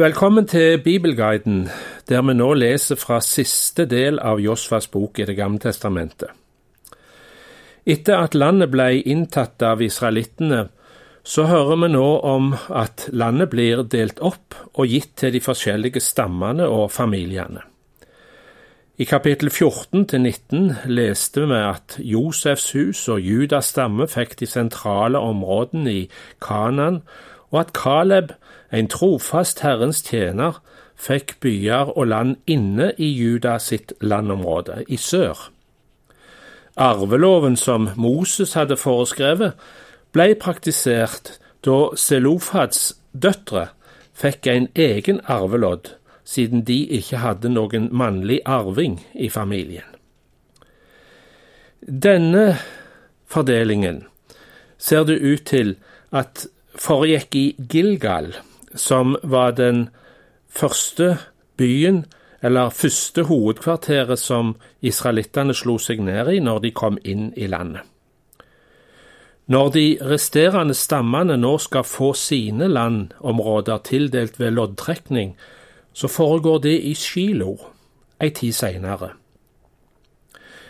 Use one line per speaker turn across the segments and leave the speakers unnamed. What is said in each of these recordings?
Velkommen til Bibelguiden, der vi nå leser fra siste del av Josfas bok i Det gamle testamentet. Etter at landet ble inntatt av israelittene, så hører vi nå om at landet blir delt opp og gitt til de forskjellige stammene og familiene. I kapittel 14 til 19 leste vi at Josefs hus og Judas stamme fikk de sentrale områdene i Kanan, og at Kaleb en trofast Herrens tjener fikk byer og land inne i Juda sitt landområde, i sør. Arveloven som Moses hadde foreskrevet, ble praktisert da Selofads døtre fikk en egen arvelodd, siden de ikke hadde noen mannlig arving i familien. Denne fordelingen ser det ut til at foregikk i Gilgal, som var den første byen, eller første hovedkvarteret som israelittene slo seg ned i når de kom inn i landet. Når de resterende stammene nå skal få sine landområder tildelt ved loddtrekning, så foregår det i Shilo, ei tid seinere.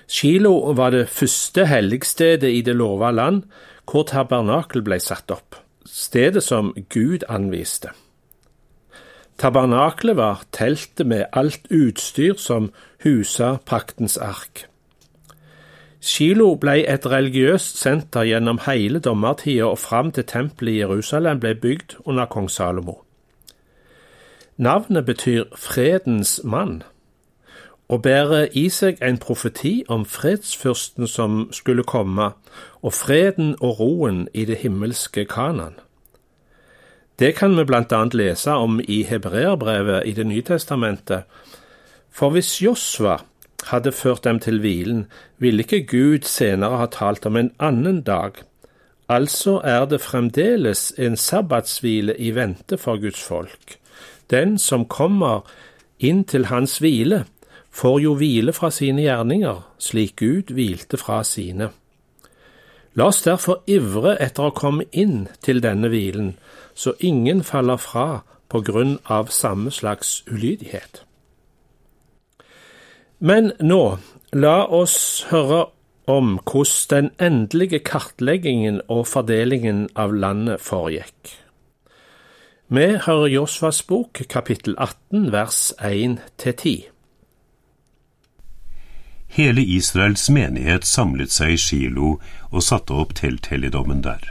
Shilo var det første helligstedet i det lova land, hvor tabernakel ble satt opp stedet som Gud anviste. Tabernaklet var teltet med alt utstyr som husa paktens ark. Kilo ble et religiøst senter gjennom hele dommertida og fram til tempelet i Jerusalem ble bygd under kong Salomo. Navnet betyr fredens mann, og bærer i seg en profeti om fredsfyrsten som skulle komme, og freden og roen i det himmelske Kanan. Det kan vi blant annet lese om i hebreerbrevet i Det nye testamentet. For hvis Josva hadde ført dem til hvilen, ville ikke Gud senere ha talt om en annen dag. Altså er det fremdeles en sabbatshvile i vente for Guds folk. Den som kommer inn til hans hvile, får jo hvile fra sine gjerninger, slik Gud hvilte fra sine. La oss derfor ivre etter å komme inn til denne hvilen, så ingen faller fra på grunn av samme slags ulydighet. Men nå, la oss høre om hvordan den endelige kartleggingen og fordelingen av landet foregikk. Vi hører Josvas bok, kapittel 18, vers 1–10.
Hele Israels menighet samlet seg i Shilo og satte opp telthelligdommen der.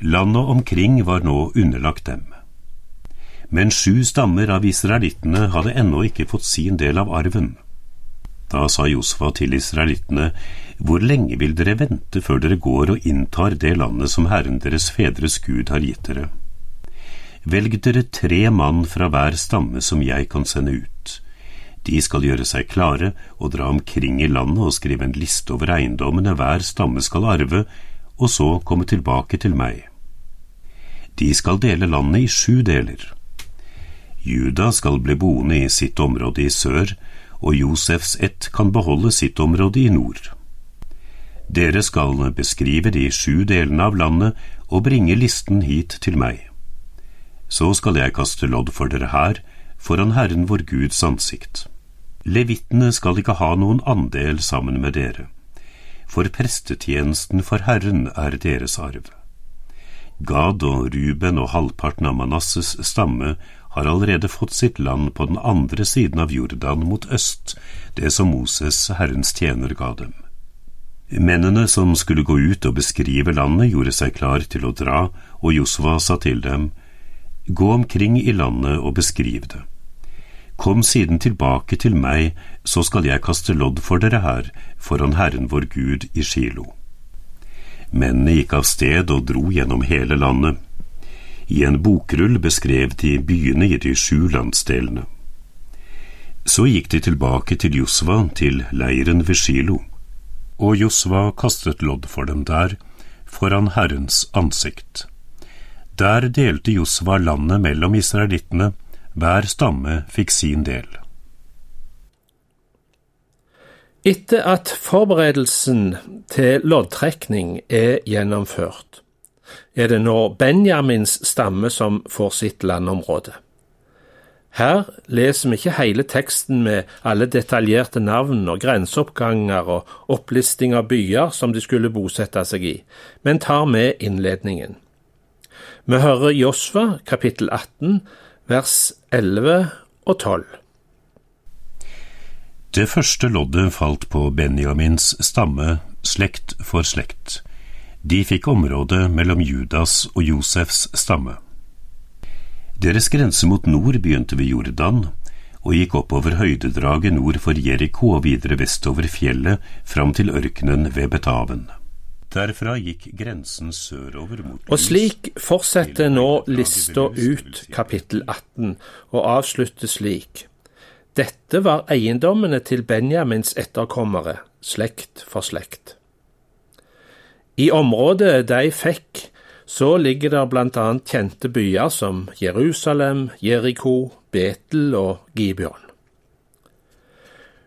Landet omkring var nå underlagt dem. Men sju stammer av israelittene hadde ennå ikke fått sin del av arven. Da sa Josfa til israelittene, Hvor lenge vil dere vente før dere går og inntar det landet som Herren deres fedres Gud har gitt dere? Velg dere tre mann fra hver stamme som jeg kan sende ut. De skal gjøre seg klare og dra omkring i landet og skrive en liste over eiendommene hver stamme skal arve, og så komme tilbake til meg. De skal dele landet i sju deler. Juda skal bli boende i sitt område i sør, og Josefs ett kan beholde sitt område i nord. Dere skal beskrive de sju delene av landet og bringe listen hit til meg. Så skal jeg kaste lodd for dere her, foran Herren vår Guds ansikt. Levittene skal ikke ha noen andel sammen med dere, for prestetjenesten for Herren er deres arv. Gad og Ruben og halvparten av Manasses stamme har allerede fått sitt land på den andre siden av Jordan mot øst, det som Moses, Herrens tjener, ga dem. Mennene som skulle gå ut og beskrive landet, gjorde seg klar til å dra, og Josva sa til dem, Gå omkring i landet og beskriv det. Kom siden tilbake til meg, så skal jeg kaste lodd for dere her, foran Herren vår Gud i Shilo. Mennene gikk av sted og dro gjennom hele landet. I en bokrull beskrev de byene i de sju landsdelene. Så gikk de tilbake til Josva, til leiren ved Shilo, og Josva kastet lodd for dem der, foran Herrens ansikt. Der delte Josva landet mellom israelittene, hver stamme fikk sin del.
Etter at forberedelsen til loddtrekning er gjennomført, er det nå Benjamins stamme som får sitt landområde. Her leser vi ikke hele teksten med alle detaljerte navn og grenseoppganger og opplisting av byer som de skulle bosette seg i, men tar med innledningen. Vi hører Josva kapittel 18 vers 11 og 12.
Det første loddet falt på Benjamins stamme, slekt for slekt. De fikk området mellom Judas og Josefs stamme. Deres grense mot nord begynte ved Jordan og gikk oppover høydedraget nord for Jeriko og videre vestover fjellet fram til ørkenen ved Betaven. Derfra gikk grensen sørover mot
Og slik fortsetter nå lista ut kapittel 18, og avslutter slik. Dette var eiendommene til Benjamins etterkommere, slekt for slekt. I området de fikk, så ligger der blant annet kjente byer som Jerusalem, Jeriko, Betel og Gibeon.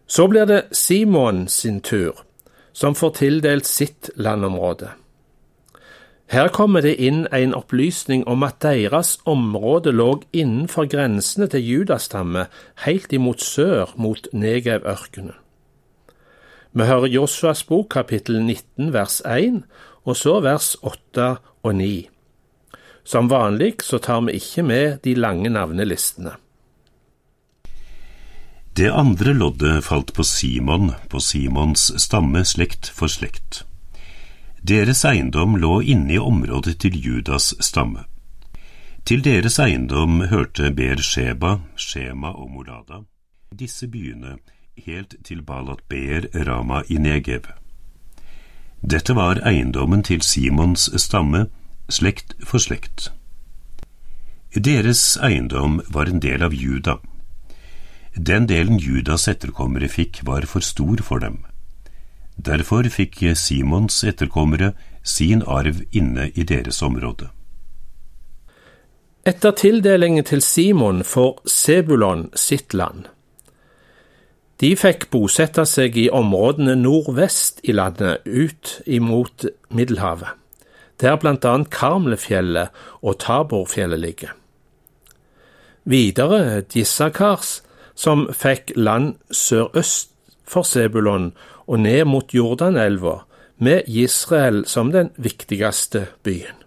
Så blir det Simon sin tur, som får tildelt sitt landområde. Her kommer det inn en opplysning om at deres område lå innenfor grensene til Judastamme, helt imot sør mot Negev-ørkenen. Vi hører Joshuas bok kapittel 19 vers 1, og så vers 8 og 9. Som vanlig så tar vi ikke med de lange navnelistene.
Det andre loddet falt på Simon, på Simons stamme slekt for slekt. Deres eiendom lå inne i området til Judas stamme. Til deres eiendom hørte Ber-Sheba, Shema og Molada, disse byene helt til Balat Ber, Rama i Negev. Dette var eiendommen til Simons stamme, slekt for slekt. Deres eiendom var en del av Juda. Den delen Judas etterkommere fikk, var for stor for dem. Derfor fikk Simons etterkommere sin arv inne i deres område.
Etter tildelingen til Simon får Sebulon sitt land. De fikk bosette seg i områdene nordvest i landet, ut imot Middelhavet, der annet Karmlefjellet og Taborfjellet ligger. Videre Dissakars, som fikk land sørøst for Sebulon og ned mot Jordanelva, med Israel som den viktigste byen.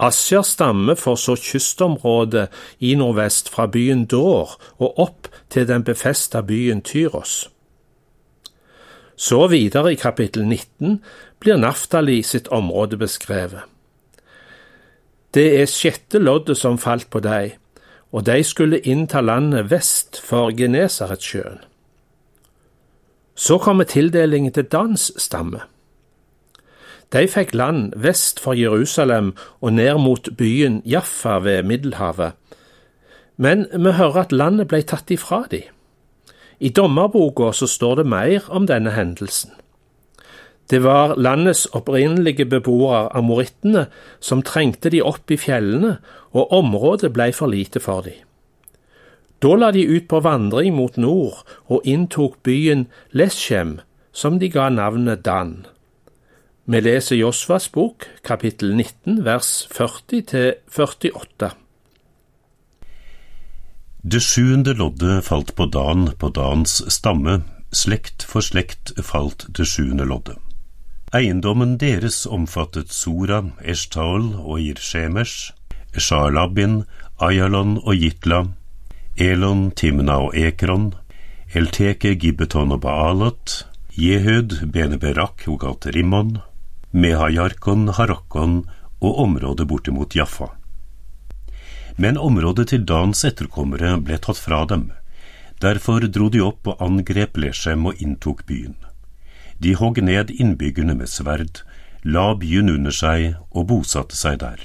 Asjer stammer for så kystområdet i nordvest fra byen Dår og opp til den befesta byen Tyros. Så videre i kapittel 19 blir Naftali sitt område beskrevet. Det er sjette loddet som falt på deg, og de skulle innta landet vest for Genesaretsjøen. Så kommer tildelingen til Dans stamme. De fikk land vest for Jerusalem og ned mot byen Jaffa ved Middelhavet, men vi hører at landet ble tatt ifra dem. I dommerboka står det mer om denne hendelsen. Det var landets opprinnelige beboere, amorittene, som trengte de opp i fjellene, og området ble for lite for de. Da la de ut på vandring mot nord og inntok byen Leschem, som de ga navnet Dan. Vi leser Josvas bok, kapittel 19, vers 40 til 48.
Det sjuende loddet falt på Dan, på Dans stamme, slekt for slekt falt det sjuende loddet. Eiendommen deres omfattet Sora, Eshtaol og Irshemesh, Shalabin, Ayalon og Jitla, Elon, Timna og Ekron, Elteke, Gibbeton og Baalat, Jehud, Beneberak og Gat Mehajarkon, Harakon og området bortimot Jaffa. Men området til Dans etterkommere ble tatt fra dem. Derfor dro de opp og angrep Leshem og inntok byen. De hogg ned innbyggerne med sverd, la byen under seg og bosatte seg der.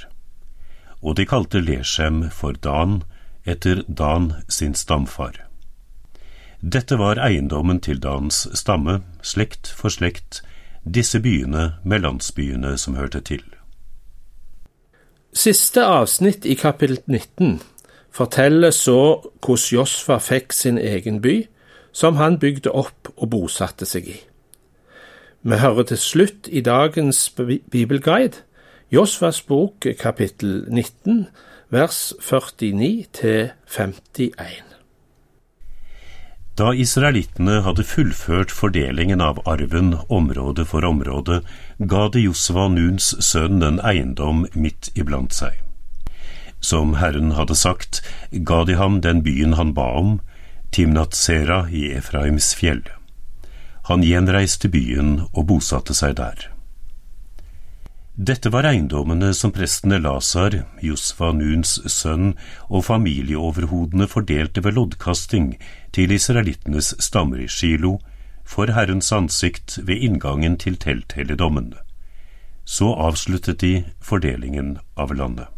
Og de kalte Leshem for Dan, etter Dan sin stamfar. Dette var eiendommen til Dans stamme, slekt for slekt, disse byene med landsbyene som hørte til.
Siste avsnitt i kapittel 19 forteller så hvordan Josfa fikk sin egen by, som han bygde opp og bosatte seg i. Vi hører til slutt i dagens bibelguide Josfas bok kapittel 19 vers 49 til 51.
Da israelittene hadde fullført fordelingen av arven område for område, ga det Josva Nuns sønn en eiendom midt iblant seg. Som Herren hadde sagt, ga de ham den byen han ba om, Timnatsera i Efraims fjell. Han gjenreiste byen og bosatte seg der. Dette var eiendommene som prestene Lasar, Josfa Nuns sønn, og familieoverhodene fordelte ved loddkasting til israelittenes stammer i Shilo, for Herrens ansikt ved inngangen til telthelligdommen. Så avsluttet de fordelingen av landet.